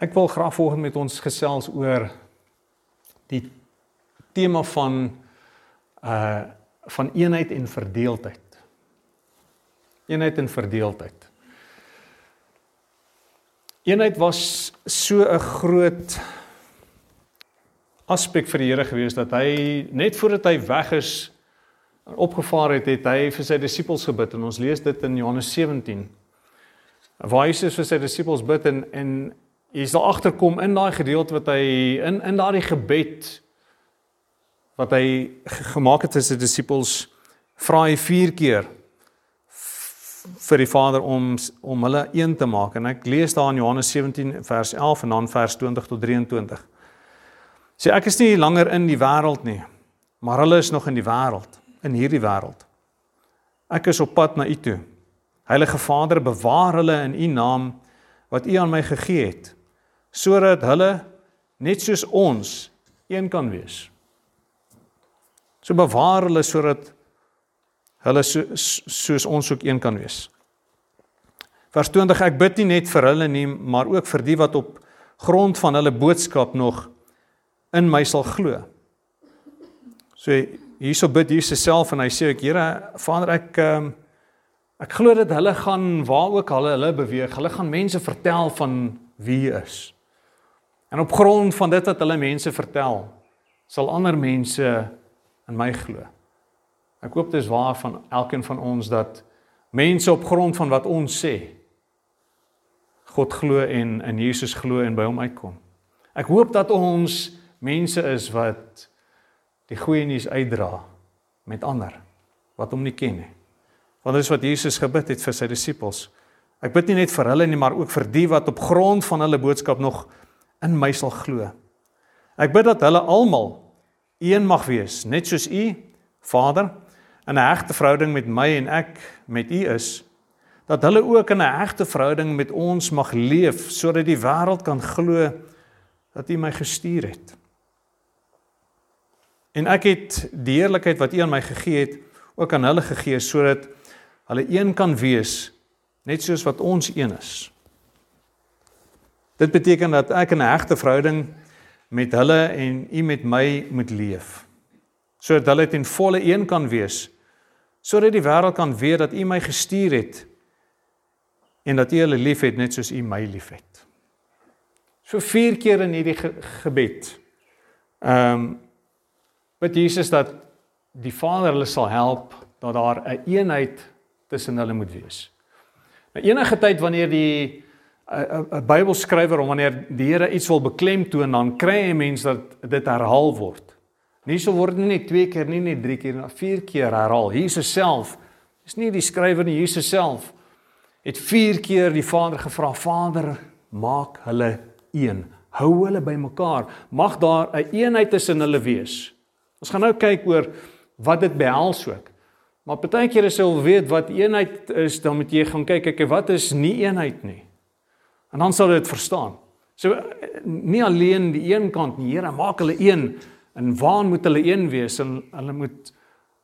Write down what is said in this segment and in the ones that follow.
Ek wil graag vanoggend met ons gesels oor die tema van uh van eenheid en verdeeldheid. Eenheid en verdeeldheid. Eenheid was so 'n groot aspek vir die Here gewees dat hy net voordat hy weg is opgevaar het, het hy vir sy disippels gebid en ons lees dit in Johannes 17. Waar Jesus vir sy disippels bid en en jy sal agterkom in daai gedeelte wat hy in in daardie gebed wat hy gemaak het vir sy disippels vra hy 4 keer vir die Vader om om hulle een te maak en ek lees daar in Johannes 17 vers 11 en dan vers 20 tot 23. Sê ek is nie langer in die wêreld nie, maar hulle is nog in die wêreld, in hierdie wêreld. Ek is op pad na U toe. Heilige Vader, bewaar hulle in U naam wat U aan my gegee het sodat hulle net soos ons een kan wees. So bewaar hulle sodat hulle so, soos ons ook een kan wees. Vers 20 ek bid nie net vir hulle nie, maar ook vir die wat op grond van hulle boodskap nog in my sal glo. So hierso bid Jesus self en hy sê ek Here Vader ek um, ek glo dat hulle gaan waar ook hulle hulle beweeg, hulle gaan mense vertel van wie hy is. En op grond van dit wat hulle mense vertel, sal ander mense in my glo. Ek hoop dit is waar van elkeen van ons dat mense op grond van wat ons sê God glo en in Jesus glo en by hom uitkom. Ek hoop dat ons mense is wat die goeie nuus uitdra met ander wat hom nie ken nie. Want dit is wat Jesus gebid het vir sy disippels. Ek bid nie net vir hulle nie, maar ook vir die wat op grond van hulle boodskap nog in my sal glo. Ek bid dat hulle almal een mag wees, net soos U, Vader, in 'n hegte verhouding met my en ek met U is, dat hulle ook in 'n hegte verhouding met ons mag leef sodat die wêreld kan glo dat U my gestuur het. En ek het die heerlikheid wat U aan my gegee het, ook aan hulle gegee sodat hulle een kan wees net soos wat ons een is. Dit beteken dat ek in 'n hegte verhouding met hulle en u met my moet leef. Sodat hulle ten volle een kan wees. Sodat die wêreld kan weet dat u my gestuur het en dat u hulle liefhet net soos u my liefhet. So vier keer in hierdie ge gebed. Ehm um, bid Jesus dat die Vader hulle sal help dat daar 'n een eenheid tussen hulle moet wees. Nou enige tyd wanneer die 'n Bybelskrywer om wanneer die Here iets wil beklemtoon dan kry 'n mens dat dit herhaal word. Nie so word nie net twee keer nie, net drie keer, maar vier keer herhaal. Jesus self is nie die skrywer nie, Jesus self het vier keer die Vader gevra, Vader, maak hulle een. Hou hulle bymekaar. Mag daar 'n een eenheid tussen hulle wees. Ons gaan nou kyk oor wat dit behels ook. Maar partykeer as jy wil weet wat eenheid is, dan moet jy gaan kyk, kyk wat is nie eenheid nie. En dan sal jy dit verstaan. So nie alleen die een kant nie, Here, maak hulle een. En waar moet hulle een wees? En hulle moet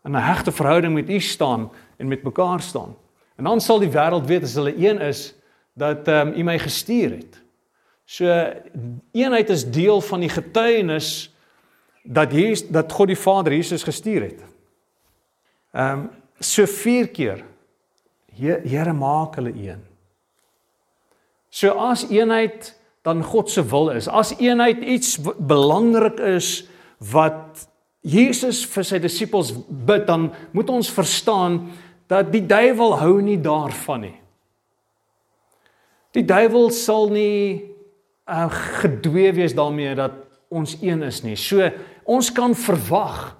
in 'n hegte verhouding met U staan en met mekaar staan. En dan sal die wêreld weet as hulle een is dat ehm um, U my gestuur het. So eenheid is deel van die getuienis dat Jesus dat God die Vader Jesus gestuur het. Ehm um, so vier keer Here maak hulle een. So as eenheid dan God se wil is, as eenheid iets belangrik is wat Jesus vir sy disippels bid, dan moet ons verstaan dat die duiwel hou nie daarvan nie. Die duiwel sal nie uh, gedwee wees daarmee dat ons een is nie. So ons kan verwag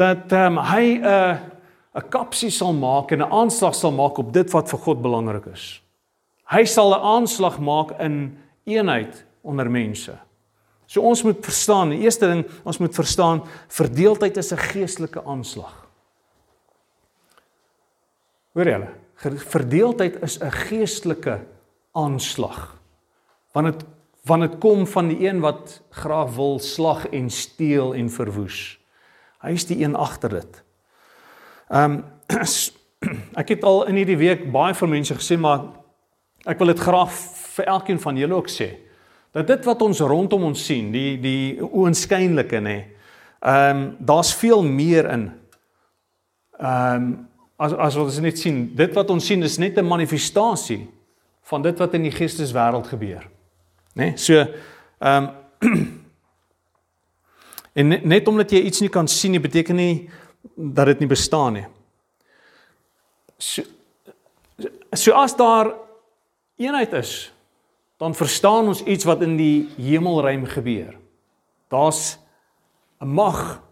dat um, hy 'n uh, 'n kapsie sal maak en 'n aanslag sal maak op dit wat vir God belangrik is. Hy sal 'n aanslag maak in eenheid onder mense. So ons moet verstaan, die eerste ding, ons moet verstaan verdeeldheid is 'n geestelike aanslag. Hoor julle? Verdeeldheid is 'n geestelike aanslag. Want dit want dit kom van die een wat graag wil slag en steel en verwoes. Hy is die een agter dit. Ehm um, ek het al in hierdie week baie van mense gesê maar Ek wil dit graag vir elkeen van julle ook sê dat dit wat ons rondom ons sien, die die oënskynlike nê. Ehm um, daar's veel meer in. Ehm um, as as wat ons net sien, dit wat ons sien is net 'n manifestasie van dit wat in die geesteswêreld gebeur. Nê? Nee? So ehm um, en net, net omdat jy iets nie kan sien nie beteken nie dat dit nie bestaan nie. So, so as daar eenheid is, dan verstaan ons iets wat in die hemelruim gebeur. Daar's 'n mag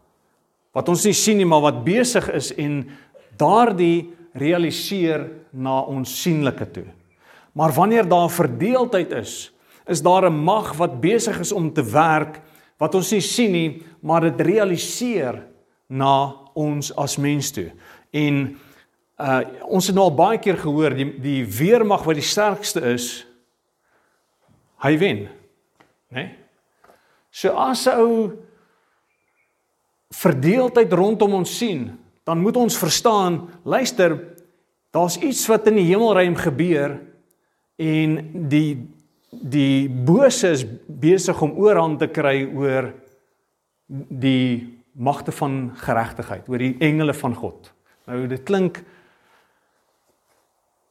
wat ons nie sien nie, maar wat besig is en daardie realiseer na ons sienlike toe. Maar wanneer daar verdeeldheid is, is daar 'n mag wat besig is om te werk wat ons nie sien nie, maar dit realiseer na ons as mens toe. En uh ons het nou al baie keer gehoor die die weermag wat die sterkste is, hy wen. Né? Nee? So as 'n ou verdeeldheid rondom ons sien, dan moet ons verstaan, luister, daar's iets wat in die hemelruim gebeur en die die bose is besig om oorhand te kry oor die magte van geregtigheid, oor die engele van God. Nou dit klink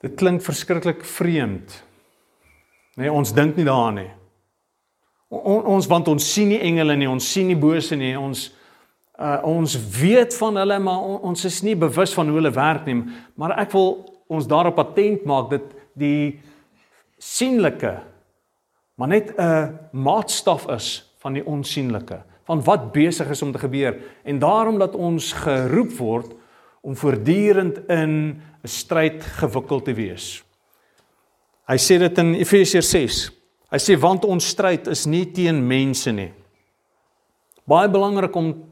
dit klink verskriklik vreemd. Nee, ons dink nie daaraan nie. On, ons want ons sien nie engele nie, ons sien nie bose nie, ons uh, ons weet van hulle maar on, ons is nie bewus van hoe hulle werk nie maar ek wil ons daarop patent maak dat die sienlike maar net 'n maatstaf is van die onsigbare van wat besig is om te gebeur en daarom dat ons geroep word om voortdurend in 'n stryd gewikkeld te wees. Hy sê dit in Efesiërs 6. Hy sê want ons stryd is nie teen mense nie. Baie belangrik om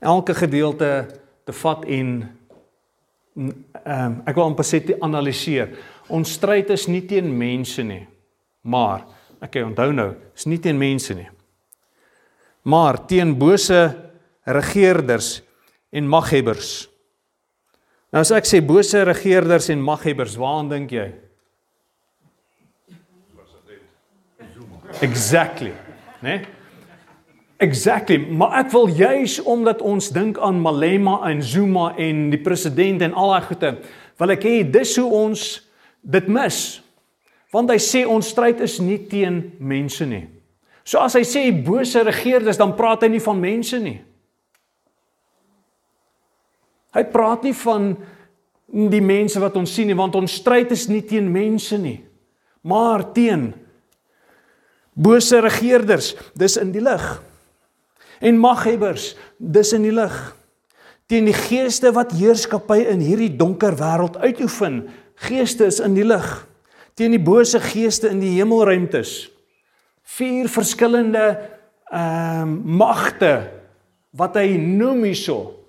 elke gedeelte te vat en ehm um, ek wil amper sê te analiseer. Ons stryd is nie teen mense nie, maar ek onthou nou, is nie teen mense nie. Maar teen bose regerders en maghebbers. Nou as ek sê bose regerders en maghebbers, waaraan dink jy? Exactly, né? Nee? Exactly, maar ek wil juis omdat ons dink aan Malema en Zuma en die president en al daai goede, wil ek hê dis hoe ons dit mis. Want hy sê ons stryd is nie teen mense nie. So as hy sê bose regerders, dan praat hy nie van mense nie. Hy praat nie van die mense wat ons sien nie, want ons stryd is nie teen mense nie, maar teen bose regerders. Dis in die lig. En maghebbers dis in die lig. Teen die geeste wat heerskappy in hierdie donker wêreld uitoefen geeste is in die lig. Teen die bose geeste in die hemelruimtes. Vier verskillende ehm uh, magte wat hy noem hierso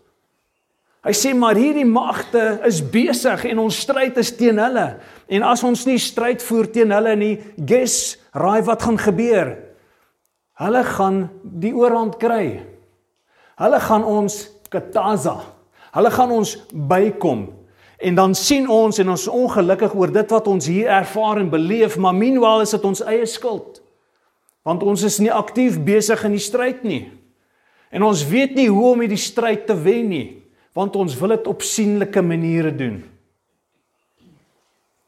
hy sê maar hierdie magte is besig en ons stryd is teen hulle en as ons nie stryd voer teen hulle nie guess raai wat gaan gebeur Hulle gaan die oorhand kry. Hulle gaan ons kataza. Hulle gaan ons bykom. En dan sien ons en ons ongelukkig oor dit wat ons hier ervaar en beleef, maar meanwhile is dit ons eie skuld. Want ons is nie aktief besig in die stryd nie. En ons weet nie hoe om hierdie stryd te wen nie, want ons wil dit op sienlike maniere doen.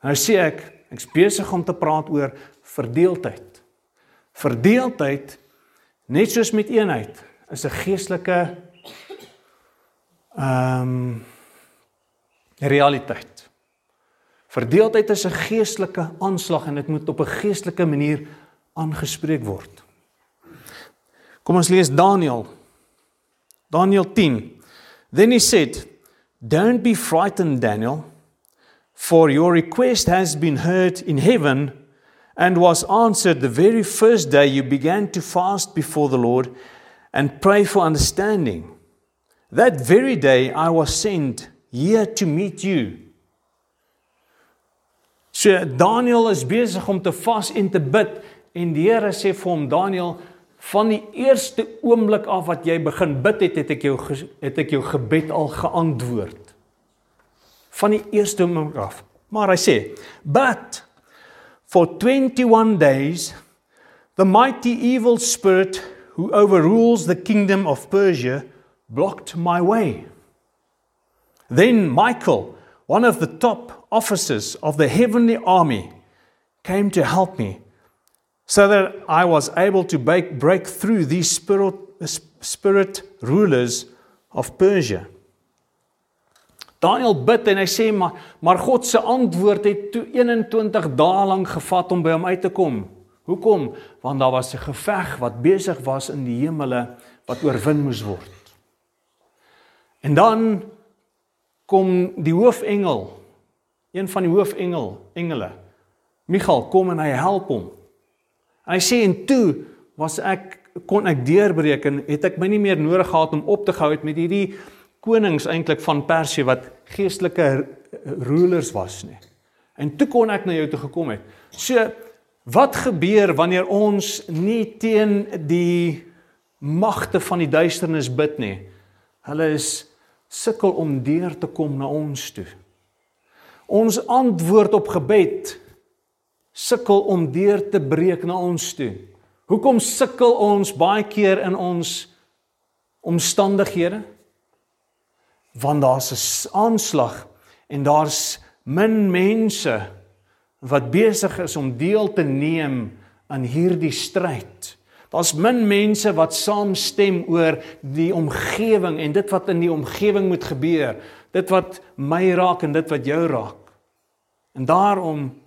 Nou sê ek, ek's besig om te praat oor verdeeldheid. Verdeeldheid Net soos met eenheid is 'n geestelike ehm um, realiteit. Verdeeldheid is 'n geestelike aanslag en dit moet op 'n geestelike manier aangespreek word. Kom ons lees Daniël. Daniël 10. Then he said, "Don't be frightened, Daniel, for your request has been heard in heaven." and was answered the very first day you began to fast before the Lord and pray for understanding. That very day I was sent here to meet you. So Daniel is besig om te vas en te bid en die Here sê vir hom Daniel van die eerste oomblik af wat jy begin bid het het ek jou het ek jou gebed al geantwoord. Van die eerste oomblik af. Maar hy sê, "But For 21 days, the mighty evil spirit who overrules the kingdom of Persia blocked my way. Then Michael, one of the top officers of the heavenly army, came to help me so that I was able to break, break through these spirit, spirit rulers of Persia. Daniel bid en hy sê maar maar God se antwoord het toe 21 dae lank gevat om by hom uit te kom. Hoekom? Want daar was 'n geveg wat besig was in die hemele wat oorwin moes word. En dan kom die hoofengel, een van die hoofengel, engele. Michael kom en hy help hom. Hy sê en toe was ek kon ek deurbreek en het ek my nie meer nodig gehad om op te hou het met hierdie konings eintlik van Persië wat geestelike rulers was nie. En toe kon ek na jou toe gekom het. So wat gebeur wanneer ons nie teen die magte van die duisternis bid nie? Hulle is sukkel om deur te kom na ons toe. Ons antwoord op gebed sukkel om deur te breek na ons toe. Hoekom sukkel ons baie keer in ons omstandighede? want daar's 'n aanslag en daar's min mense wat besig is om deel te neem aan hierdie stryd. Daar's min mense wat saamstem oor die omgewing en dit wat in die omgewing moet gebeur, dit wat my raak en dit wat jou raak. En daarom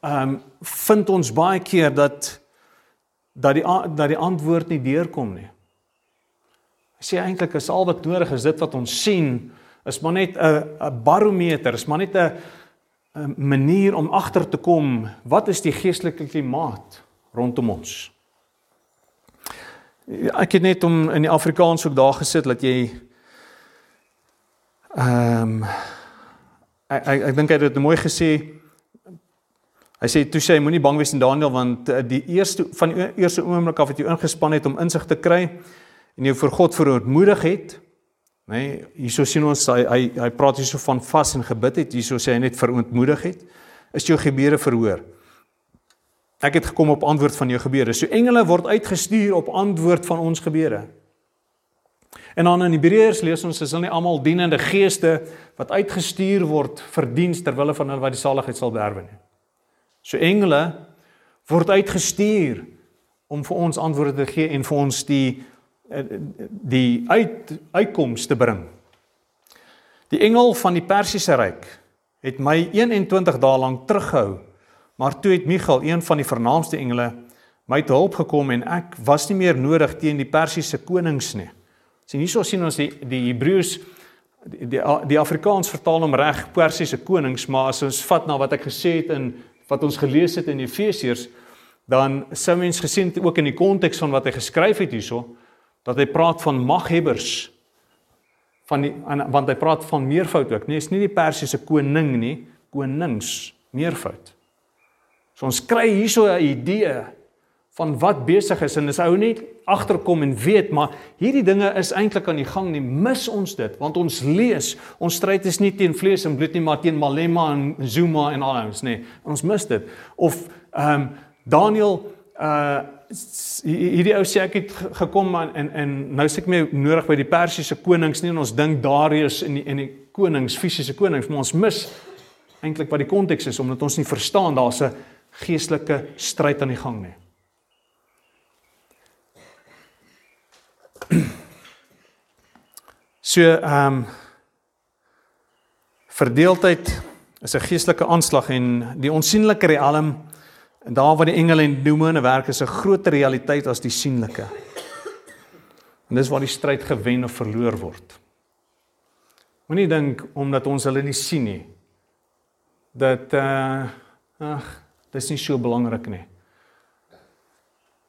ehm um, vind ons baie keer dat dat die dat die antwoord nie deurkom nie. Hy sê eintlik is al wat nodig is dit wat ons sien is maar net 'n 'n barometer, is maar net 'n 'n manier om agter te kom wat is die geestelike klimaat rondom ons. Ek het net om in die Afrikaans ook daar gesit dat jy ehm um, ek ek, ek dink hy het dit mooi gesê. Hy sê toe sê hy moenie bang wees in Daniël want eh, die eerste van die eerste oomblik af het jy ingespan het om insig te kry en jy vir God verootmoedig het, nê, nee, hierso sien ons hy hy hy praat hierso van vas en gebid het, hierso sê hy net verootmoedig het, is jou gebede verhoor. Ek het gekom op antwoord van jou gebede. So engele word uitgestuur op antwoord van ons gebede. En dan in Hebreërs lees ons is hulle nie almal dienende geeste wat uitgestuur word vir diens ter wille van hulle wat die saligheid sal beerwe nie. So engele word uitgestuur om vir ons antwoorde te gee en vir ons die Eh, die uit uitkomste bring. Die engel van die Persiese ryk het my 21 dae lank terughou, maar toe het Michael, een van die vernaamste engele, my te hulp gekom en ek was nie meer nodig teen die Persiese konings nie. Sien hierso sien ons die die Hebreëus die, die die Afrikaans vertaal hom reg Persiese konings, maar as ons vat na wat ek gesê het in wat ons gelees het in Efesiërs, dan sou mens gesien ook in die konteks van wat hy geskryf het hierso, dat hy praat van maghebbers van die want hy praat van meervoud ook. Nee, is nie die Persiese koning nie, konings, meervoud. So ons kry hierso 'n idee van wat besig is en as ou net agterkom en weet maar hierdie dinge is eintlik aan die gang nie. Mis ons dit want ons lees ons stryd is nie teen vlees en bloed nie maar teen Malema en Zuma en al ons nê. Ons mis dit. Of ehm um, Daniel uh hierdie ou sê ek het gekom en en, en nou sê ek my nodig by die Persiese konings nie en ons dink Darius en die en die konings fisiese konings maar ons mis eintlik wat die konteks is omdat ons nie verstaan daar's 'n geestelike stryd aan die gang nie. So ehm um, verdeeldheid is 'n geestelike aanslag en die onsigbare riem En daar waar die engele en demone werk is 'n groter realiteit as die sienlike. En dis waar die stryd gewen of verloor word. Moenie dink omdat ons hulle nie sien nie dat uh ag, dis nie so belangrik nie.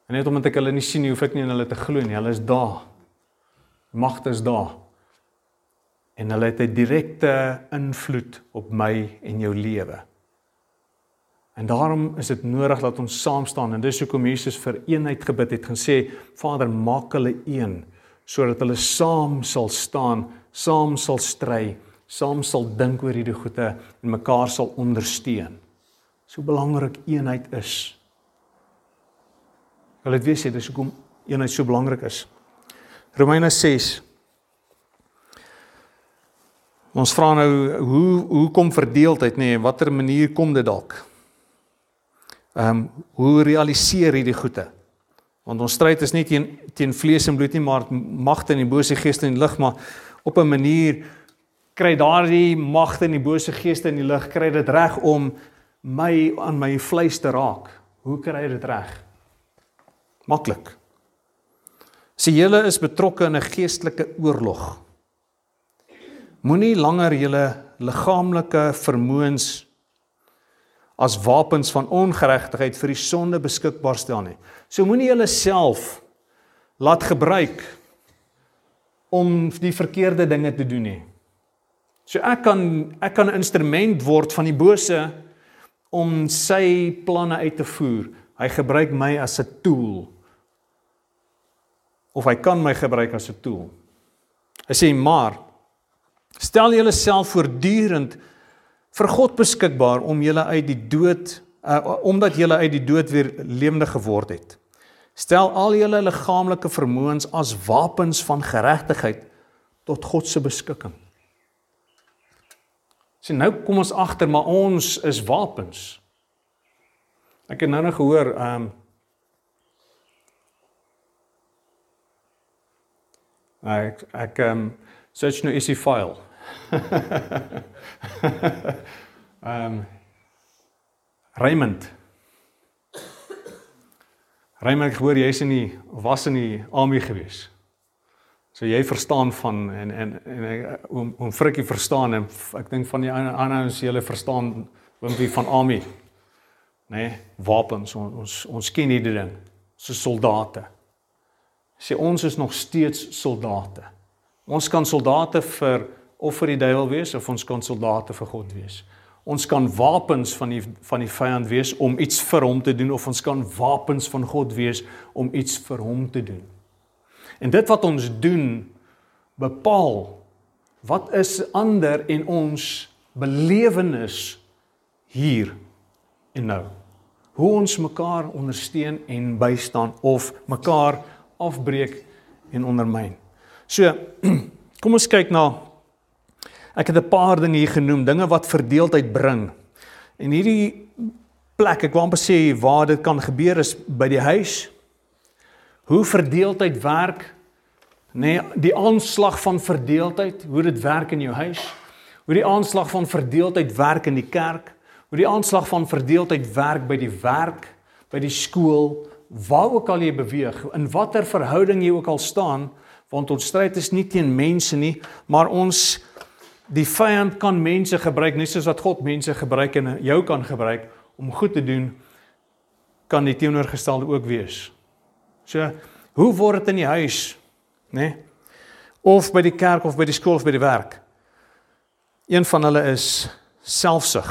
En net omdat ek hulle nie sien nie, hoef ek nie in hulle te glo nie. Hulle is daar. Magte is daar. En hulle het 'n direkte invloed op my en jou lewe. En daarom is dit nodig dat ons saam staan en dis hoekom Jesus vir eenheid gebid het gesê Vader maak hulle een sodat hulle saam sal staan, saam sal stry, saam sal dink oor hierdie goeie en mekaar sal ondersteun. so belangrik eenheid is. Wil dit weet sê dis hoekom eenheid so belangrik is. Romeine 6 Ons vra nou hoe hoe kom verdeeldheid nê, nee, watter manier kom dit dalk? Ehm um, hoe realiseer hierdie goeie? Want ons stryd is nie teen teen vlees en bloed nie, maar magte en die bose geeste in die lig, maar op 'n manier kry daardie magte en die bose geeste in die lig kry dit reg om my aan my vleis te raak. Hoe kry dit reg? Maklik. Sê julle is betrokke in 'n geestelike oorlog. Moenie langer julle liggaamlike vermoëns as wapens van ongeregtigheid vir die sonde beskikbaar stel nie. So moenie julle self laat gebruik om die verkeerde dinge te doen nie. So ek kan ek kan 'n instrument word van die bose om sy planne uit te voer. Hy gebruik my as 'n tool. Of hy kan my gebruik as 'n tool. Hy sê maar stel jouself voortdurend vir God beskikbaar om julle uit die dood uh, omdat julle uit die dood weer lewendig geword het. Stel al julle liggaamlike vermoëns as wapens van geregtigheid tot God se beskikking. Sien nou kom ons agter maar ons is wapens. Ek het nou nog gehoor ehm um, ek ek ehm um, search nou is die file. Um, Raymond. Raymond, ek hoor jy's in die was in die army gewees. So jy verstaan van en en en oom oom Frikkie verstaan en ek dink van die ander ander ons julle verstaan oompie van army. Nê, nee, wapens ons ons, ons ken hierdie ding. So soldate. Sê ons is nog steeds soldate. Ons kan soldate vir of vir die duiwel wees of ons kan soldate vir God wees. Ons kan wapens van die van die vyand wees om iets vir hom te doen of ons kan wapens van God wees om iets vir hom te doen. En dit wat ons doen bepaal wat is ander en ons belewenis hier en nou. Hoe ons mekaar ondersteun en bystaan of mekaar afbreek en ondermyn. So, kom ons kyk na ek het 'n paar dinge hier genoem, dinge wat verdeeldheid bring. En hierdie plek, ek wou amper sê waar dit kan gebeur is by die huis, hoe verdeeldheid werk nê nee, die aanslag van verdeeldheid hoe dit werk in jou huis. Hoe die aanslag van verdeeldheid werk in die kerk. Hoe die aanslag van verdeeldheid werk by die werk by die skool waar ook al jy beweeg in watter verhouding jy ook al staan want ons stryd is nie teen mense nie maar ons die vyand kan mense gebruik net soos wat God mense gebruik en jou kan gebruik om goed te doen kan die teenoorgestelde ook wees So, hoe word dit in die huis, nê? Nee? Of by die kerk of by die skool of by die werk? Een van hulle is selfsug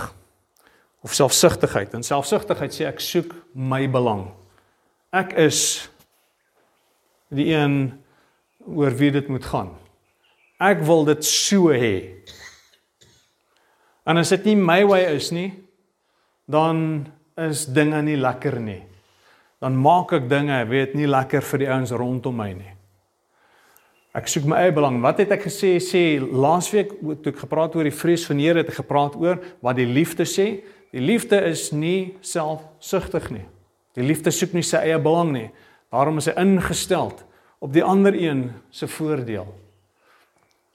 of selfsugtigheid. En selfsugtigheid sê ek soek my belang. Ek is die een oor wie dit moet gaan. Ek wil dit so hê. En as dit nie my way is nie, dan is dinge nie lekker nie dan maak ek dinge, weet nie lekker vir die ouens rondom my nie. Ek soek my eie belang. Wat het ek gesê sê laasweek toe ek gepraat oor die vrees van die Here het ek gepraat oor wat die liefde sê. Die liefde is nie selfsugtig nie. Die liefde soek nie sy eie belang nie. Daarom is hy ingestel op die ander een se voordeel.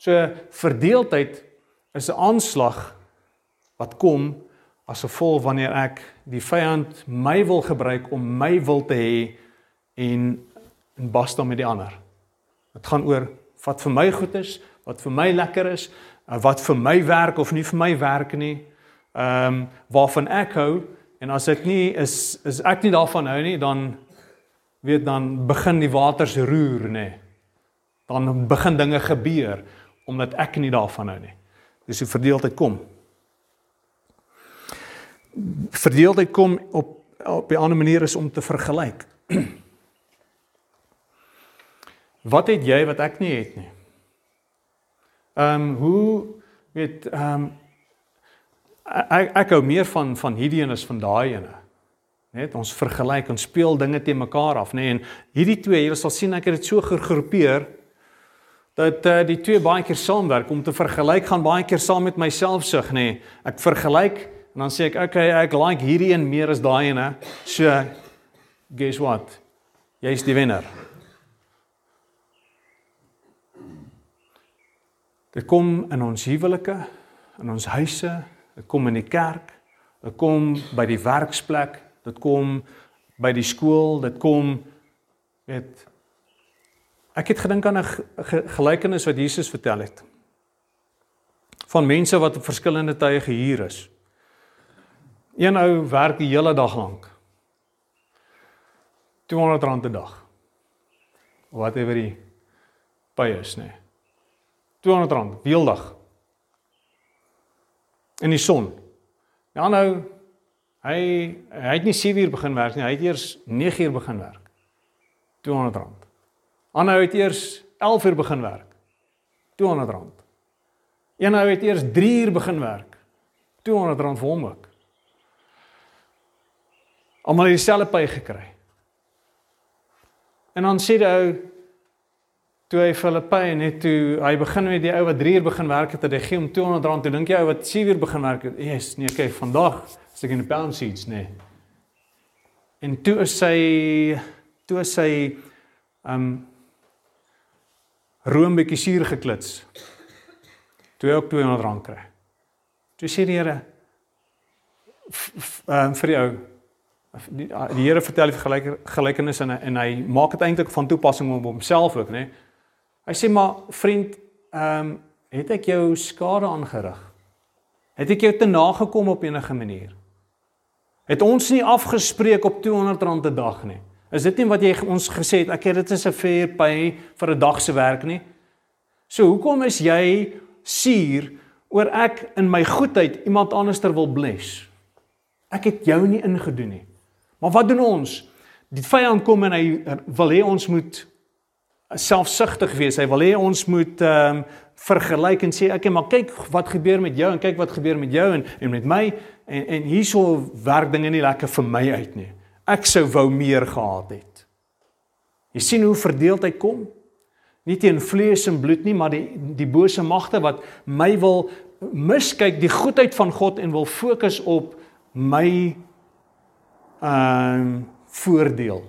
So verdeeldheid is 'n aanslag wat kom as gevolg wanneer ek die vyand my wil gebruik om my wil te hê en en basta met die ander. Dit gaan oor wat vir my goed is, wat vir my lekker is, eh, wat vir my werk of nie vir my werk nie. Ehm um, waarvan ek hou en as dit nie is is ek nie daarvan hou nie, dan weet dan begin die waters roer nê. Dan begin dinge gebeur omdat ek nie daarvan hou nie. Dis hoe verdeeldheid kom verdeeldheid kom op op 'n ander manier is om te vergelyk. wat het jy wat ek nie het nie? Ehm um, hoe weet ehm um, ek ek hou meer van van hierdie een as van daai ene. Net ons vergelyk en speel dinge te mekaar af, nê? Nee, en hierdie twee, jy sal sien ek het dit so gegroepeer dat uh, die twee baie keer saamwerk om te vergelyk gaan baie keer saam met myself sug, nê? Nee. Ek vergelyk en dan sê ek, okay, ek like hierdie een meer as daai ene. So guess what? Jy's die wenner. Dit kom in ons huwelike, in ons huise, dit kom in die kerk, dit kom by die werksplek, dit kom by die skool, dit kom weet ek het gedink aan 'n gelykenis wat Jesus vertel het van mense wat op verskillende tye gehuur is. Een ou werk die hele dag lank. 200 rand 'n dag. Whatever die pay is, nee. 200 rand weeldag. In die son. Ja nou hy hy het nie 7 uur begin werk nie, hy het eers 9 uur begin werk. 200 rand. Aanhou het eers 11 uur begin werk. 200 rand. Een ou het eers 3 uur begin werk. 200 rand vir hom ook. Almal het dieselfde pay gekry. En dan sê die ou toe hy Filippe net toe hy begin met die ou wat 3 uur begin werk het, hy gee hom 200 rand. Toe dink jy ou wat 7 uur begin werk het, yes, nee, kyk, vandag is ek in die pound seats, nee. En toe is sy toe is sy um room bietjie suur geklits. Toe ook 200 rand kry. Toe sê die Here um vir die ou die, Here vertel die vergelyker gelykenis en en hy maak dit eintlik van toepassing op homself ook, nê? Nee. Hy sê maar vriend, ehm um, het ek jou skade aangerig? Het ek jou te nagekom op enige manier? Het ons nie afgespreek op R200 'n dag nie? Is dit nie wat jy ons gesê het ek het dit is 'n fair pay vir 'n dag se werk nie? So hoekom is jy suur oor ek in my goedheid iemand anderster wil bless? Ek het jou nie ingedoen nie. Maar wat doen ons? Die vyand kom en hy wil hê ons moet selfsugtig wees. Hy wil hê ons moet ehm um, vergelyk en sê okay, maar kyk wat gebeur met jou en kyk wat gebeur met jou en en met my en en hierso werk dinge nie lekker vir my uit nie. Ek sou wou meer gehad het. Jy sien hoe verdeeldheid kom? Nie teen vlees en bloed nie, maar die die bose magte wat my wil miskyk die goedheid van God en wil fokus op my ehm um, voordeel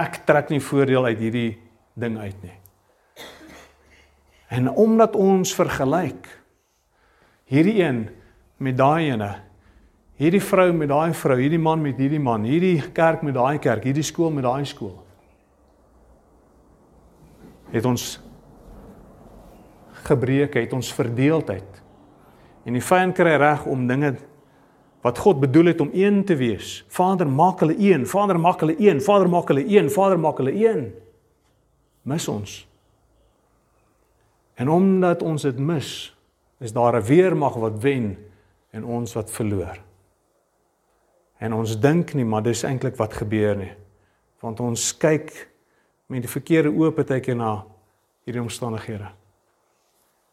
ek trek nie voordeel uit hierdie ding uit nie. En omdat ons vergelyk hierdie een met daai ene, hierdie vrou met daai vrou, hierdie man met hierdie man, hierdie kerk met daai kerk, hierdie skool met daai skool. Het ons gebreek, het ons verdeeldheid. En die vyand kry reg om dinge wat God bedoel het om een te wees. Vader maak hulle een, Vader maak hulle een, Vader maak hulle een, Vader maak hulle een. Mis ons. En omdat ons dit mis, is daar 'n weermag wat wen en ons wat verloor. En ons dink nie maar dis eintlik wat gebeur nie. Want ons kyk met die verkeerde oë partykeer na hierdie omstandighede.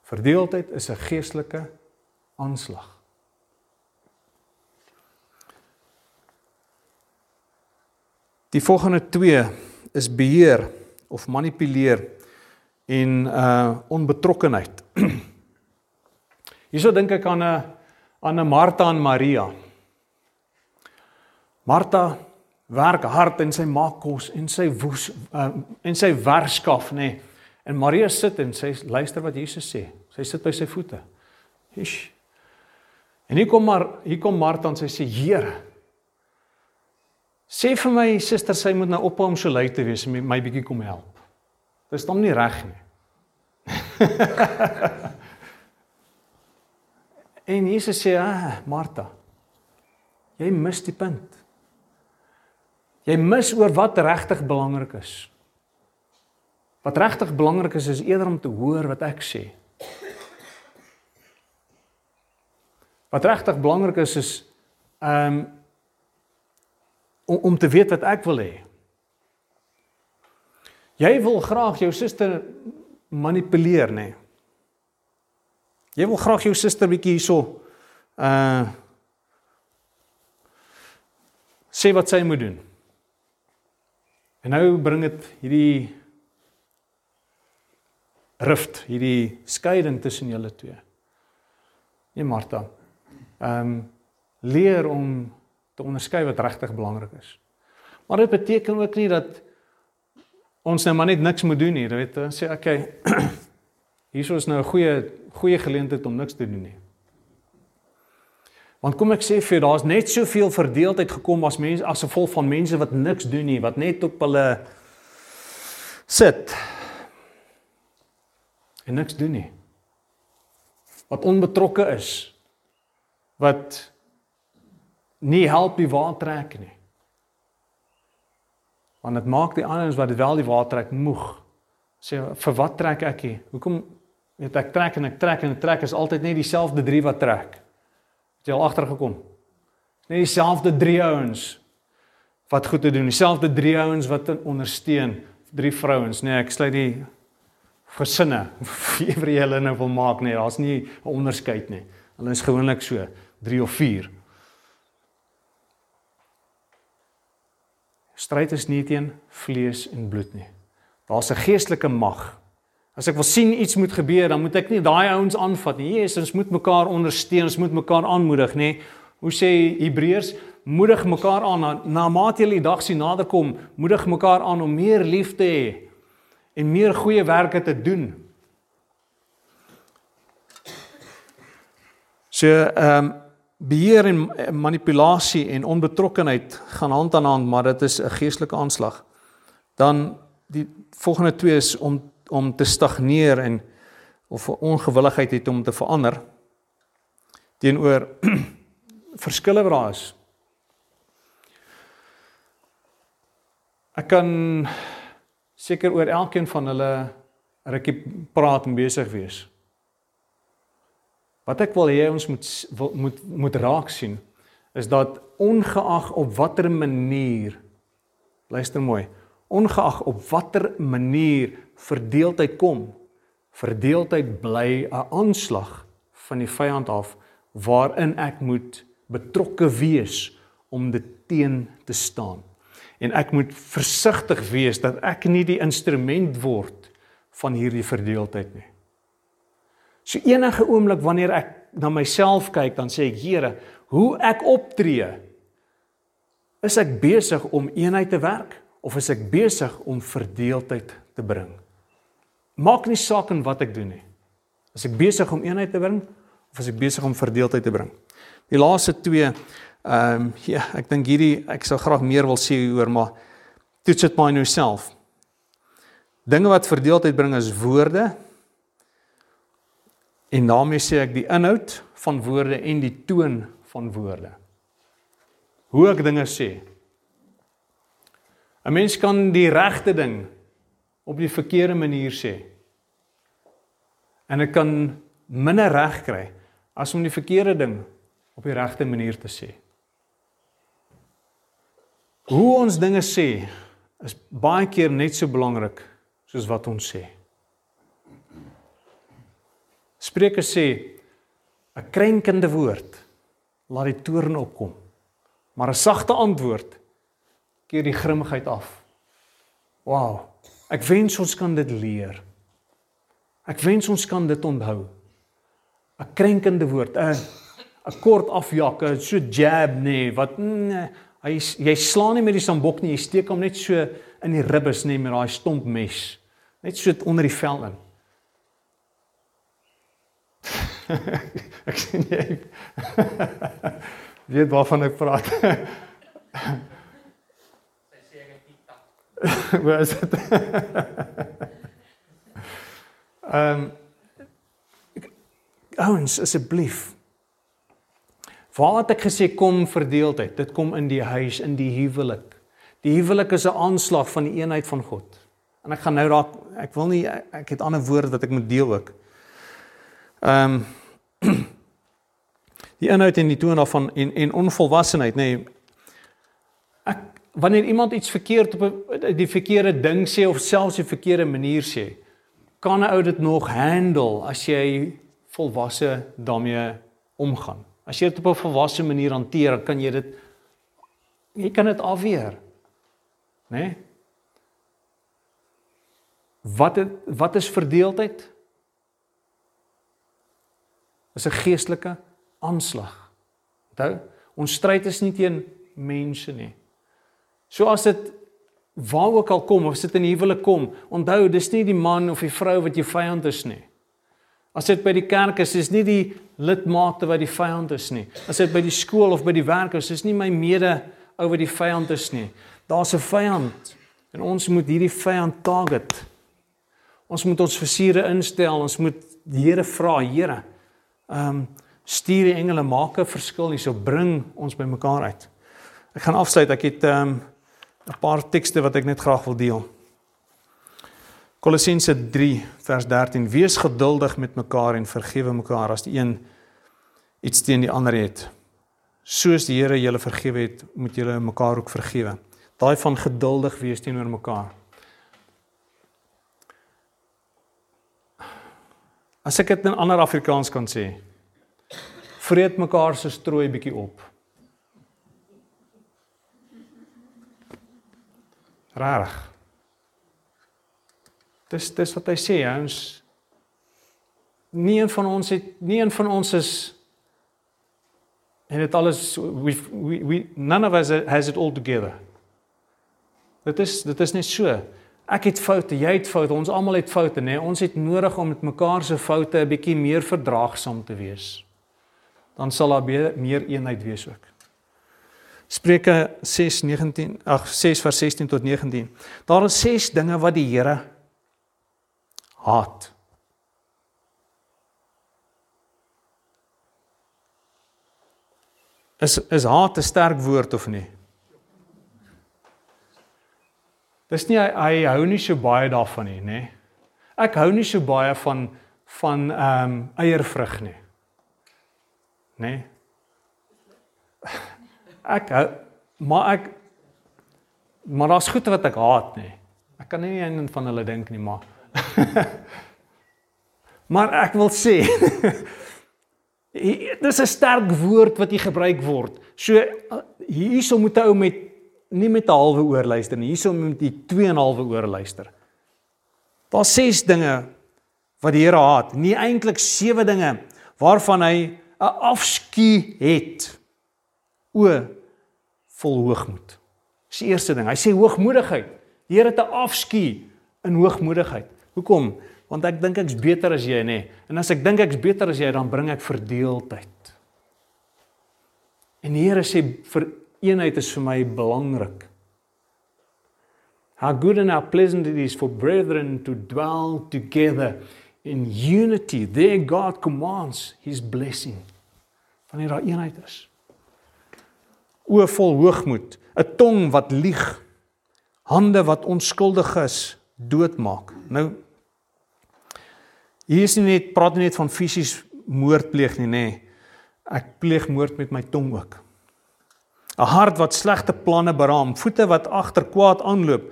Verdeeldheid is 'n geestelike aanslag. Die volgende twee is beheer of manipuleer en uh onbetrokkenheid. Hierso dink ek aan 'n aan 'n Martha en Maria. Martha werk hard en sy maak kos en sy woes uh, en sy werskaf nê. Nee. En Maria sit en sy luister wat Jesus sê. Sy sit by sy voete. Hish. En hier kom maar hier kom Martha en sy sê Here Sê vir my suster sy moet nou ophou om so lui te wees en my, my bietjie kom help. Dis dan nie reg nie. en Jesus sê, "Ah, Martha, jy mis die punt. Jy mis oor wat regtig belangrik is. Wat regtig belangrik is is eerder om te hoor wat ek sê. Wat regtig belangrik is is um, om om te weet wat ek wil hê. Jy wil graag jou suster manipuleer, nê? Nee. Jy wil graag jou suster bietjie hierso uh sê wat sy moet doen. En nou bring dit hierdie rift, hierdie skeiding tussen julle twee. Nee Martha. Ehm um, leer om te onderskei wat regtig belangrik is. Maar dit beteken ook nie dat ons nou maar net niks moet doen nie. Jy weet, sê okay. Hier is nou 'n goeie goeie geleentheid om niks te doen nie. Want kom ek sê vir jou, daar's net soveel verdeeldheid gekom as mense as gevolg van mense wat niks doen nie, wat net op hulle sit en niks doen nie. Wat onbetrokke is. Wat nie help die water trek nie. Want dit maak die ander ons wat wel die water trek moeg. Sê vir wat trek ek hier? Hoekom weet ek trek en ek trek en ek trek is altyd net dieselfde drie wat trek. Het jy al agtergekom? Net dieselfde drie ouens wat goed te doen, dieselfde drie ouens wat ondersteun, drie vrouens, nee, ek sluit die gesinne vir julle nou wil maak nee, daar's nie 'n onderskeid nie. Hulle is gewoonlik so 3 of 4. Stryd is nie teen vlees en bloed nie. Daar's 'n geestelike mag As ek wil sien iets moet gebeur, dan moet ek nie daai ouens aanvat nie. Jesus, ons moet mekaar ondersteun, ons moet mekaar aanmoedig, nê? Hoe sê Hebreërs, moedig mekaar aan na mate julle die dag sien naderkom, moedig mekaar aan om meer lief te hê en meer goeie werke te doen. So ehm um, beheer en manipulasie en onbetrokkenheid gaan hand aan hand, maar dit is 'n geestelike aanslag. Dan die volgende twee is om om te stagneer en of 'n ongewilligheid het om te verander teenoor verskille wat daar is. Ek kan seker oor elkeen van hulle rukkie praat en besig wees. Wat ek wil hê ons moet moet moet raak sien is dat ongeag op watter manier luister mooi ongeag op watter manier verdeeldheid kom, verdeeldheid bly 'n aanslag van die vyand af waarin ek moet betrokke wees om dit teen te staan. En ek moet versigtig wees dat ek nie die instrument word van hierdie verdeeldheid nie. So enige oomblik wanneer ek na myself kyk, dan sê ek, Here, hoe ek optree, is ek besig om eenheid te werk of is ek besig om verdeeldheid te bring? Maak nie saak in wat ek doen nie. Is ek besig om eenheid te bring of is ek besig om verdeeldheid te bring? Die laaste twee ehm um, ja, ek dink hierdie ek sou graag meer wil sê oor maar toets dit maar in jouself. Dinge wat verdeeldheid bring is woorde. En daarmee sê ek die inhoud van woorde en die toon van woorde. Hoe ek dinge sê. 'n Mens kan die regte ding op die verkeerde manier sê. En ek kan minder reg kry as om die verkeerde ding op die regte manier te sê. Hoe ons dinge sê is baie keer net so belangrik soos wat ons sê. Spreuke sê 'n krenkende woord laat die toorn opkom, maar 'n sagte antwoord keer die grimmigheid af. Wow. Ek wens ons kan dit leer. Ek wens ons kan dit onthou. 'n Krenkende woord, 'n 'n kort afjak, 'n so jab nê, nee, wat nee, hy jy slaan nie met die sambok nie, jy steek hom net so in die ribbes nê nee, met daai stomp mes. Net so onder die vel in. ek sien jy. weet waarvan ek praat. Waar is dit? Ehm um, ouens asseblief. Waar het ek gesê kom verdeeldheid? Dit kom in die huis, in die huwelik. Die huwelik is 'n aanslag van die eenheid van God. En ek gaan nou raak ek wil nie ek het ander woorde wat ek moet deel ook. Ehm um, die inhoud en die toon daarvan en en onvolwassenheid nê. Nee, wanneer iemand iets verkeerd op die verkeerde ding sê of selfs die verkeerde manier sê, kan 'n ou dit nog handle as jy volwasse daarmee omgaan. As jy dit op 'n volwasse manier hanteer, dan kan jy dit jy kan dit afweer. Né? Nee? Wat het, wat is verdeeldheid? Is 'n geestelike aanslag. Onthou, ons stryd is nie teen mense nie. So as dit waar ook al kom of sit in huwelik kom, onthou dis nie die man of die vrou wat jou vyand is nie. As dit by die kerk is, is nie die lidmate wat die vyand is nie. As dit by die skool of by die werk is, is nie my mede ou wat die vyand is nie. Daar's 'n vyand en ons moet hierdie vyand target. Ons moet ons versiere instel, ons moet die Here vra, Here, ehm um, stuur die engele maak 'n verskil hierso bring ons by mekaar uit. Ek gaan afsluit. Ek het ehm um, 'n paar tekste wat ek net graag wil deel. Kolossense 3 vers 13: Wees geduldig met mekaar en vergewe mekaar as die een iets teen die ander het. Soos die Here julle vergewe het, moet julle mekaar ook vergewe. Daai van geduldig wees teenoor mekaar. As ek dit in ander Afrikaans kan sê, vreet mekaar se strooi bietjie op. Rarig. Dis dis wat hy sê, ons nie een van ons het nie een van ons is en dit alles we we none of us has it all together. Dit is dit is net so. Ek het foute, jy het foute, ons almal het foute, nê? Nee? Ons het nodig om met mekaar se foute 'n bietjie meer verdraagsaam te wees. Dan sal daar meer eenheid wees ook. Spreuke 6:19 ag 6 vers 16 tot 19. Daar is ses dinge wat die Here haat. Is is haat 'n sterk woord of nie? Dis nie hy, hy hou nie so baie daarvan nie, nê? Ek hou nie so baie van van ehm um, eiervrug nie. Nê? Ek hou maar ek maar daar's goed wat ek haat, nê. Ek kan nie een van hulle dink nie, maar maar ek wil sê dis 'n sterk woord wat hier gebruik word. So hierso moet ou met nie met 'n halwe oor luister nie. Hierso moet jy 2 en 'n halwe oor luister. Daar's 6 dinge wat die Here haat. Nie eintlik 7 dinge waarvan hy 'n afskuw het. O vol hoogmoed. Dis die eerste ding. Hy sê hoogmoedigheid. Die Here het 'n afskuw in hoogmoedigheid. Hoekom? Want ek dink ek's beter as jy, nê. Nee. En as ek dink ek's beter as jy, dan bring ek verdeeldheid. En die Here sê vir eenheid is vir my belangrik. How good and how pleasant it is for brethren to dwell together in unity. There God commands his blessing. Wanneer daar eenheid is. O vol hoogmoed, 'n tong wat lieg, hande wat onskuldig is, doodmaak. Nou hier is nie net praat nie net van fisies moord pleeg nie, nê. Ek pleeg moord met my tong ook. 'n Hart wat slegte planne beraam, voete wat agter kwaad aanloop,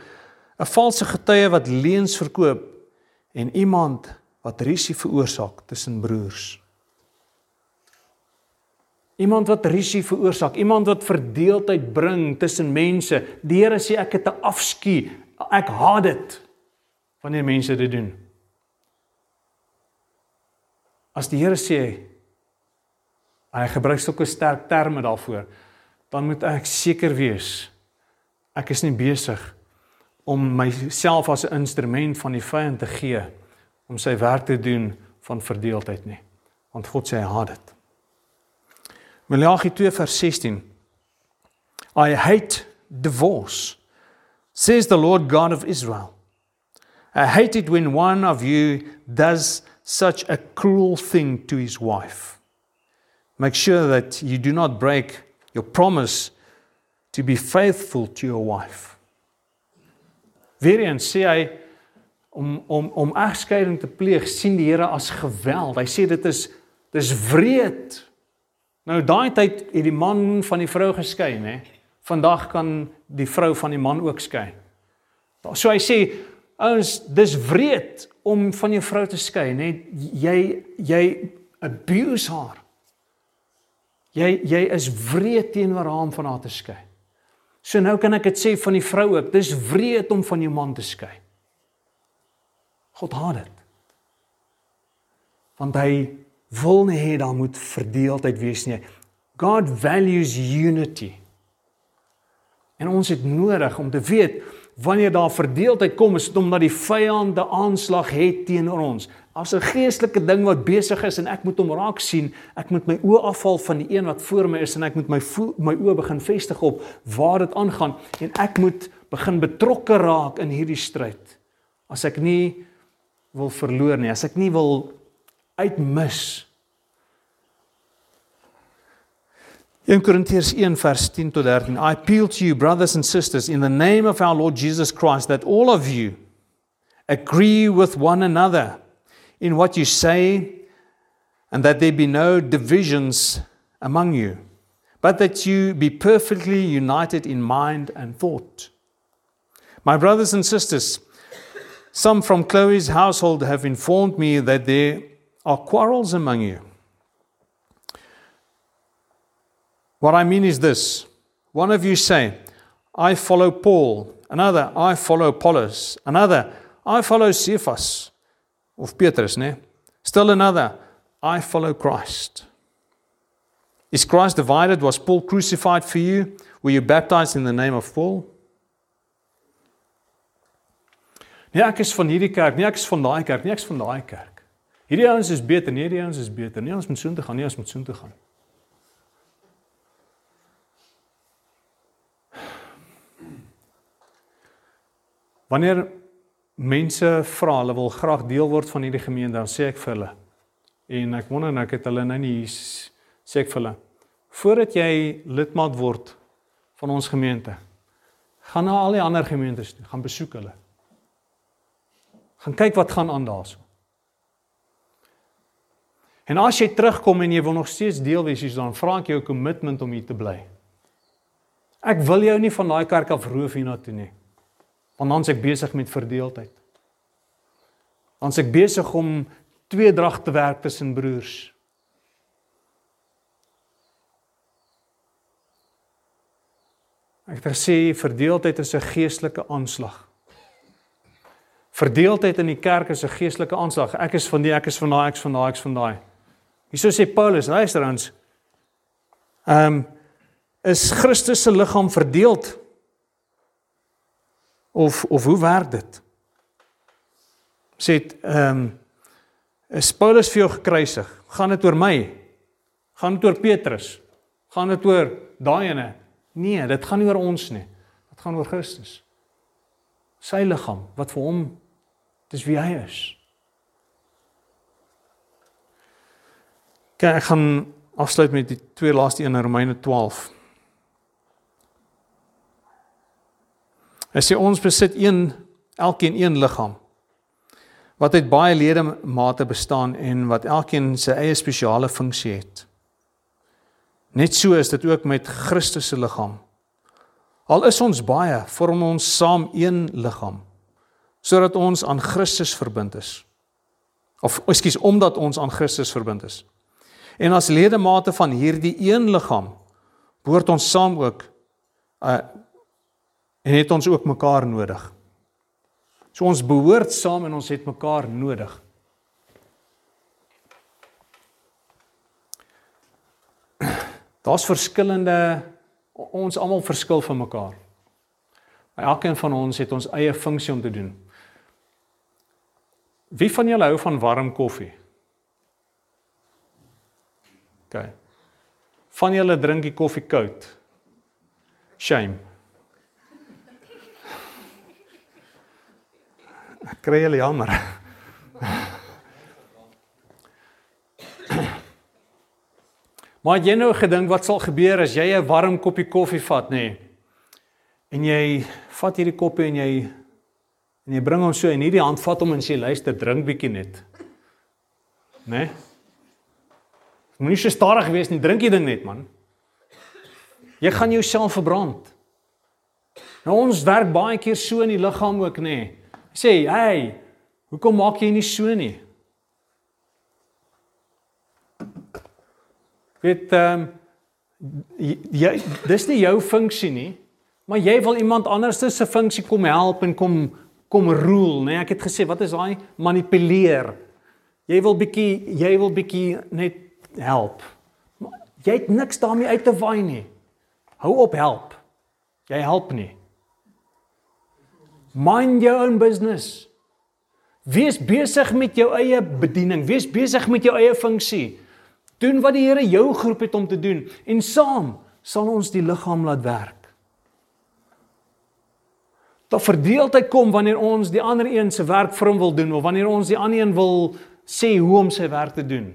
'n valse getuie wat leuns verkoop en iemand wat rusie veroorsaak tussen broers. Iemand wat rusie veroorsaak, iemand wat verdeeldheid bring tussen mense. Die Here sê ek het 'n afskuw. Ek haat dit wanneer mense dit doen. As die Here sê hy gebruik sulke sterk terme daarvoor, dan moet ek seker wees ek is nie besig om myself as 'n instrument van die vyand te gee om sy werk te doen van verdeeldheid nie. Want God sê hy haat dit. Maleagi 2 vers 16 I hate divorce says the Lord God of Israel. I hate it when one of you does such a cruel thing to his wife. Make sure that you do not break your promise to be faithful to your wife. Weer eens sê hy om om om egskeiding te pleeg sien die Here as geweld. Hy sê dit is dis wreed. Nou daai tyd het die man van die vrou geskei, nê? Vandag kan die vrou van die man ook skei. So hy sê Ouens, dis wreed om van jou vrou te skei, net jy jy abuse haar. Jy jy is wreed teenoor haar om van haar te skei. So nou kan ek dit sê van die vrou ook, dis wreed om van jou man te skei. God haat dit. Want hy wil nie hê daar moet verdeeldheid wees nie. God values unity. En ons het nodig om te weet wanneer daar verdeeldheid kom, is dit omdat die vyand 'n aanslag het teenoor ons. As 'n geestelike ding wat besig is en ek moet hom raak sien, ek moet my oë afval van die een wat voor my is en ek moet my my oë begin vestig op waar dit aangaan en ek moet begin betrokke raak in hierdie stryd. As ek nie wil verloor nie, as ek nie wil uitmis. 1 Corinthians 1 vers 10 tot 13 I appeal to you brothers and sisters in the name of our Lord Jesus Christ that all of you agree with one another in what you say and that there be no divisions among you but that you be perfectly united in mind and thought. My brothers and sisters some from Chloe's household have informed me that there are quarrels among you What I mean is this one of you say, I follow Paul, another, I follow Apollos, another, I follow Cephas, of Petrus, ne? Still another, I follow Christ. Is Christ divided? Was Paul crucified for you? Were you baptized in the name of Paul? Nee, ek is van hierdie kerk, nee, ek is van daai kerk, ek is van daai kerk. Hierdie ouens is beter, nee, hierdie ouens is beter. Nee, ons moet soontoe gaan, nee, ons moet soontoe gaan. Wanneer mense vra hulle wil graag deel word van hierdie gemeente, dan sê ek vir hulle en ek wonder nou ek het hulle nou nie sê ek vir hulle voordat jy lidmaat word van ons gemeente, gaan na al die ander gemeentes toe, gaan besoek hulle. Gaan kyk wat gaan aan daarso. En as jy terugkom en jy wil nog steeds deel wees, dan vra ek jou kommitment om hier te bly. Ek wil jou nie van daai kerk af roof hiernatoe nie. Want dan is ek besig met verdeeldheid. Dan is ek besig om tweedrag te werk tussen broers. Ek gesê verdeeldheid is 'n geestelike aanslag. Verdeeldheid in die kerk is 'n geestelike aanslag. Ek is van die ek is van daai ek is van daai ek is van daai. Hierso sê Paulus, luister ons. Ehm um, is Christus se liggaam verdeeld? Of of hoe werk dit? Sê ehm um, is Paulus vir jou gekruisig? Gaan dit oor my? Gaan dit oor Petrus? Gaan dit oor daai ene? Nee, dit gaan nie oor ons nie. Dit gaan oor Christus. Sy liggaam wat vir hom dis wie hy is. Kyk, ek gaan afsluit met die twee laaste een in Romeine 12. Hy sê ons besit een elkeen een liggaam wat uit baie ledemate bestaan en wat elkeen sy eie spesiale funksie het. Net so is dit ook met Christus se liggaam. Al is ons baie, vorm ons saam een liggaam sodat ons aan Christus verbind is. Of ekskuus, omdat ons aan Christus verbind is. En as ledemate van hierdie een liggaam behoort ons saam ook uh en het ons ook mekaar nodig. So ons behoort saam en ons het mekaar nodig. Daar's verskillende ons almal verskil van mekaar. Maar elkeen van ons het ons eie funksie om te doen. Wie van julle hou van warm koffie? OK. Van julle drink die koffie koud? Shame. Ek kry julle jammer. Maar jy nou gedink wat sal gebeur as jy 'n warm koppie koffie vat, nê? Nee, en jy vat hierdie koppie en jy en jy bring hom so in hierdie hand vat hom en sê luister, drink bietjie net. Né? Nee? Moenie so stadig wees nie, drink die ding net, man. Jy gaan jouself verbrand. Nou ons werk baie keer so in die liggaam ook, nê? Nee sê, "Hey, hoekom maak jy nie so nie?" Weet ehm um, jy dis nie jou funksie nie, maar jy wil iemand anders se funksie kom help en kom kom rule, né? Nee, ek het gesê, wat is daai manipuleer? Jy wil bietjie jy wil bietjie net help. Jy het niks daarmee uit te waai nie. Hou op help. Jy help nie. Mind your own business. Wees besig met jou eie bediening, wees besig met jou eie funksie. Doen wat die Here jou geroep het om te doen en saam sal ons die liggaam laat werk. Daar verdeeldheid kom wanneer ons die ander een se werk vir hom wil doen of wanneer ons die ander een wil sê hoe om sy werk te doen.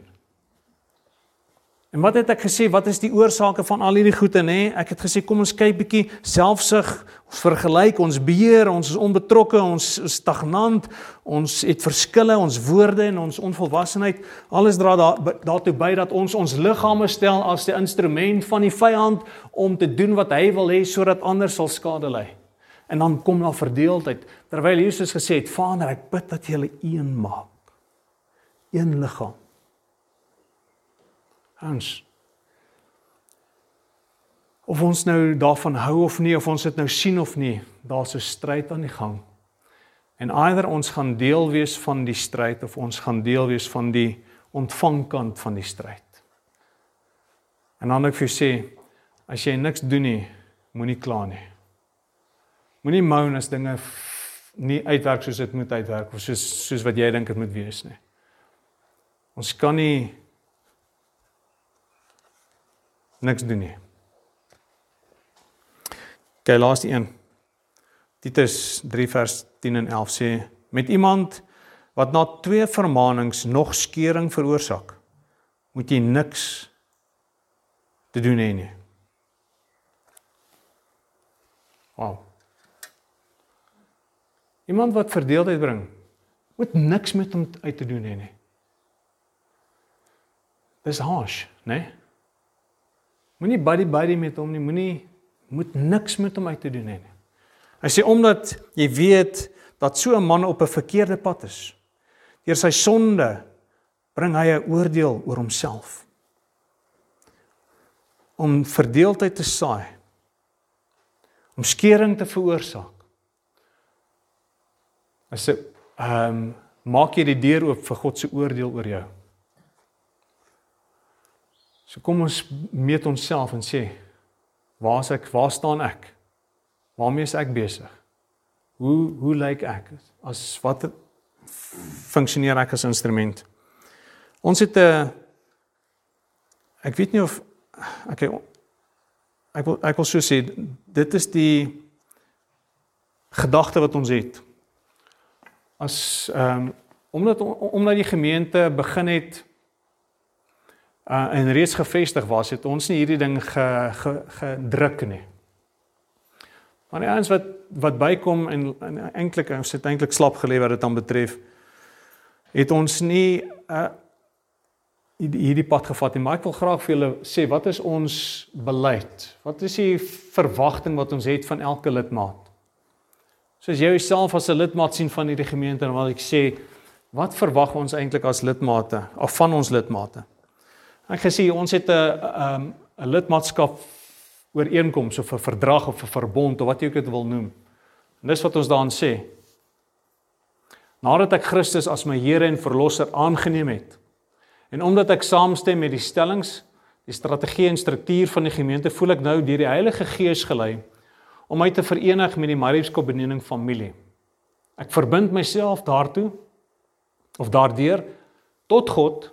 En wat het ek gesê? Wat is die oorsake van al hierdie goede nê? Ek het gesê kom ons kyk bietjie selfsug, ons vergelyk ons beheer, ons is onbetrokke, ons is stagnant, ons het verskille, ons woorde en ons onvolwassenheid. Alles dra daar daartoe by dat ons ons liggame stel as die instrument van die vyand om te doen wat hy wil hê sodat ander sal skade ly. En dan kom daar verdeeldheid. Terwyl Jesus gesê het: "Vader, ek bid dat jy hulle een maak. Een liggaam." Ons of ons nou daarvan hou of nie of ons dit nou sien of nie, daar's 'n stryd aan die gang. En eider ons gaan deel wees van die stryd of ons gaan deel wees van die ontvangkant van die stryd. En dan ek vir jou sê, as jy niks doen nie, moenie kla nie. Moenie moan as dinge nie uitwerk soos dit moet uitwerk of soos soos wat jy dink dit moet wees nie. Ons kan nie niks doen nie. Okay, laaste een. Titus 3 vers 10 en 11 sê met iemand wat na twee vermaanings nog skeuring veroorsaak, moet jy niks te doen hê nie. Wow. Iemand wat verdeeldheid bring, moet niks met hom uit te doen hê nie. Dis harsh, né? Nee? Moenie buddy buddy met hom nie, moenie moet niks met hom uit te doen hê nie. Hy sê omdat jy weet dat so 'n man op 'n verkeerde pad is. Deur sy sonde bring hy 'n oordeel oor homself. Om verdeeldheid te saai. Om skeuring te veroorsaak. Hy sê ehm um, maak jy die deur oop vir God se oordeel oor jou. So kom ons meet onsself en sê waar is ek? Waar staan ek? Waarmee is ek besig? Hoe hoe lyk ek? As wat funksioneer ek as instrument? Ons het 'n ek weet nie of okay ek wil ek wil so sê dit is die gedagte wat ons het. As ehm um, omdat omdat die gemeente begin het uh en reeds gevestig was, het ons nie hierdie ding ge, ge, gedruk nie. Maar die ouens wat wat bykom en, en eintlik ons het eintlik slap gelê wat dit dan betref, het ons nie uh hierdie pad gevat nie. Maar ek wil graag vir julle sê wat is ons beleid? Wat is die verwagting wat ons het van elke lidmaat? Soos jy jouself as 'n lidmaat sien van hierdie gemeente en wat ek sê, wat verwag ons eintlik as lidmate of van ons lidmate? Ek gesê ons het 'n 'n 'n lidmaatskap ooreenkoms of 'n verdrag of 'n verbond of wat jy ook dit wil noem. En dis wat ons daarin sê. Nadat ek Christus as my Here en Verlosser aangeneem het en omdat ek saamstem met die stellings, die strategie en struktuur van die gemeente, voel ek nou deur die Heilige Gees gelei om my te verenig met die Marieskop bediening familie. Ek verbind myself daartoe of daardeur tot God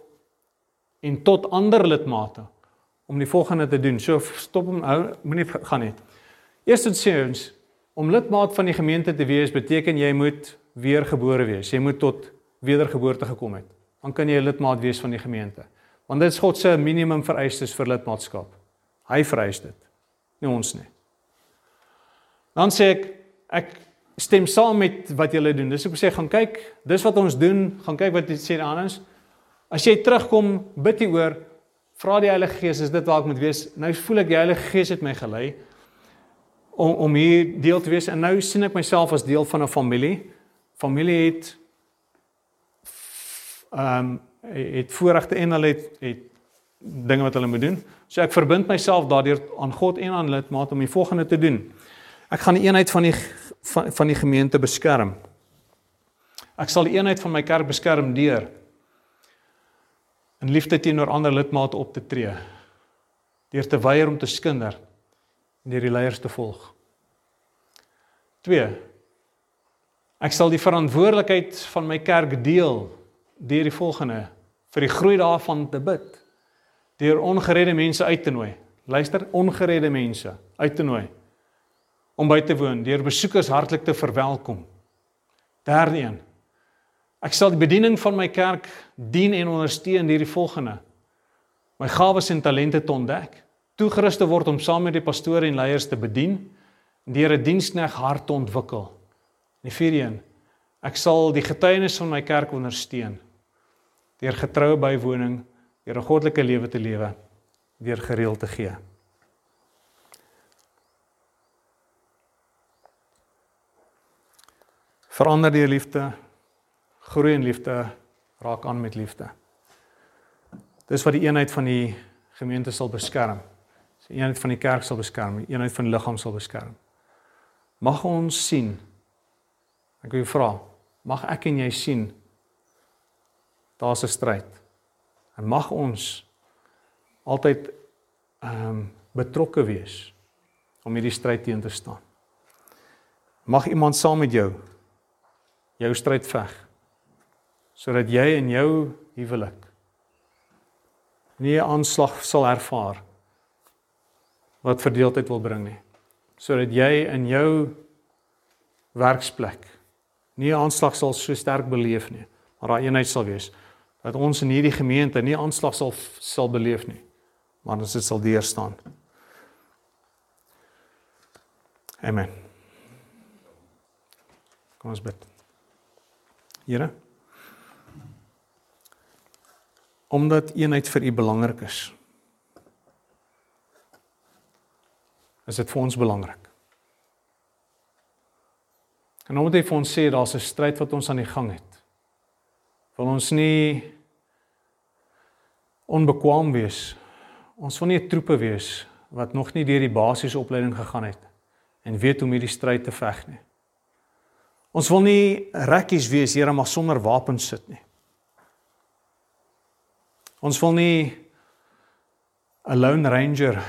en tot ander lidmate om die volgende te doen. So stop hom hou moenie gaan nie. Eerstens sê ons om lidmaat van die gemeente te wees beteken jy moet weergebore wees. Jy moet tot wedergeboorte gekom het. Dan kan jy 'n lidmaat wees van die gemeente. Want dit is God se minimum vereistes vir lidmaatskap. Hy vereis dit. Nie ons nie. Dan sê ek ek stem saam met wat julle doen. Dis ek sê gaan kyk, dis wat ons doen, gaan kyk wat dit sê aan ons. As jy terugkom, bid jy oor, vra die Heilige Gees, is dit waar ek moet wees? Nou voel ek die Heilige Gees het my gelei om om hier deel te wees en nou sien ek myself as deel van 'n familie. Familie het ehm um, het voorregte en hulle het het dinge wat hulle moet doen. So ek verbind myself daardeur aan God en aan lidmaat om die volgende te doen. Ek gaan die eenheid van die van, van die gemeente beskerm. Ek sal die eenheid van my kerk beskerm deur in liefde teenoor ander lidmate op te tree. Deur te weier om te skinder en deur die leiers te volg. 2. Ek sal die verantwoordelikheid van my kerk deel deur die volgende vir die groei daarvan te bid deur ongeredde mense uit te nooi. Luister, ongeredde mense uit te nooi om by te woon, deur besoekers hartlik te verwelkom. Derde een. Ek sal die bediening van my kerk dien en ondersteun deur die volgende: my gawes en talente te ontdek, toegerus te word om saam met die pastore en leiers te bedien, deur 'n dienskneg hart te ontwikkel. Die vierde een. Ek sal die getuienis van my kerk ondersteun deur getroue bywoning deur 'n goddelike lewe te lewe, deur gereeld te gee. Verander die liefde, groei in liefde, raak aan met liefde. Dis wat die eenheid van die gemeente sal beskerm. Die eenheid van die kerk sal beskerm, die eenheid van die liggaam sal beskerm. Mag ons sien. Ek wil vra, mag ek en jy sien daar's 'n stryd. En mag ons altyd ehm um, betrokke wees om hierdie stryd teen te staan. Mag iemand saam met jou jou stryd veg sodat jy in jou huwelik nie 'n aanslag sal ervaar wat verdeeldheid wil bring nie. Sodat jy in jou werksplek nie 'n aanslag sal so sterk beleef nie, maar daai eenheid sal wees dat ons in hierdie gemeente nie aanslag sal sal beleef nie, maar ons sal deur staan. Amen. Kom ons bid. Here. Omdat eenheid vir U belangrik is. Is dit vir ons belangrik? En omdat hy vir ons sê daar's 'n stryd wat ons aan die gang het wil ons nie onbekwaam wees. Ons wil nie 'n troepe wees wat nog nie deur die basiese opleiding gegaan het en weet hoe om hierdie stryd te veg nie. Ons wil nie rekkies wees, Here, maar sonder wapens sit nie. Ons wil nie 'n lone ranger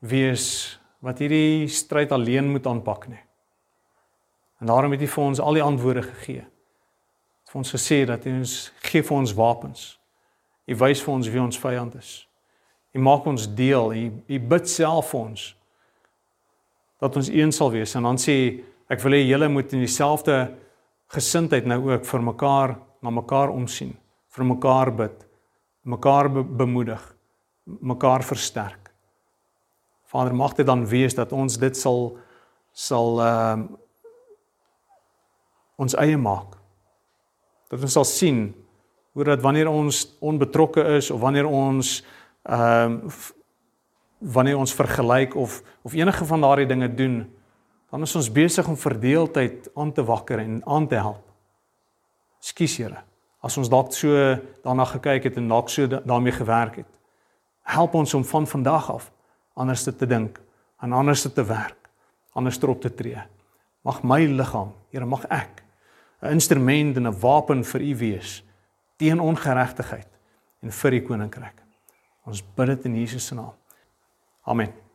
wees wat hierdie stryd alleen moet aanpak nie. En daarom het hy vir ons al die antwoorde gegee vir ons gesê dat hy ons gee vir ons wapens. Hy wys vir ons wie ons vyand is. Hy maak ons deel. Hy hy bid self vir ons dat ons een sal wees en dan sê ek wil hê julle moet in dieselfde gesindheid nou ook vir mekaar na mekaar omsien, vir mekaar bid, mekaar be bemoedig, mekaar versterk. Vader mag dit dan wees dat ons dit sal sal ehm uh, ons eie maak dat ons sal sien hoe dat wanneer ons onbetrokke is of wanneer ons ehm um, wanneer ons vergelyk of of enige van daardie dinge doen dan is ons besig om verdeeldheid aan te wakker en aan te help. Skus Here, as ons dalk so daarna gekyk het en dalk so daarmee gewerk het. Help ons om van vandag af anders te dink en anders te werk, anders op te tree. Mag my liggaam, Here, mag ek 'n instrument en 'n wapen vir u wees teen ongeregtigheid en vir die koninkryk. Ons bid dit in Jesus se naam. Amen.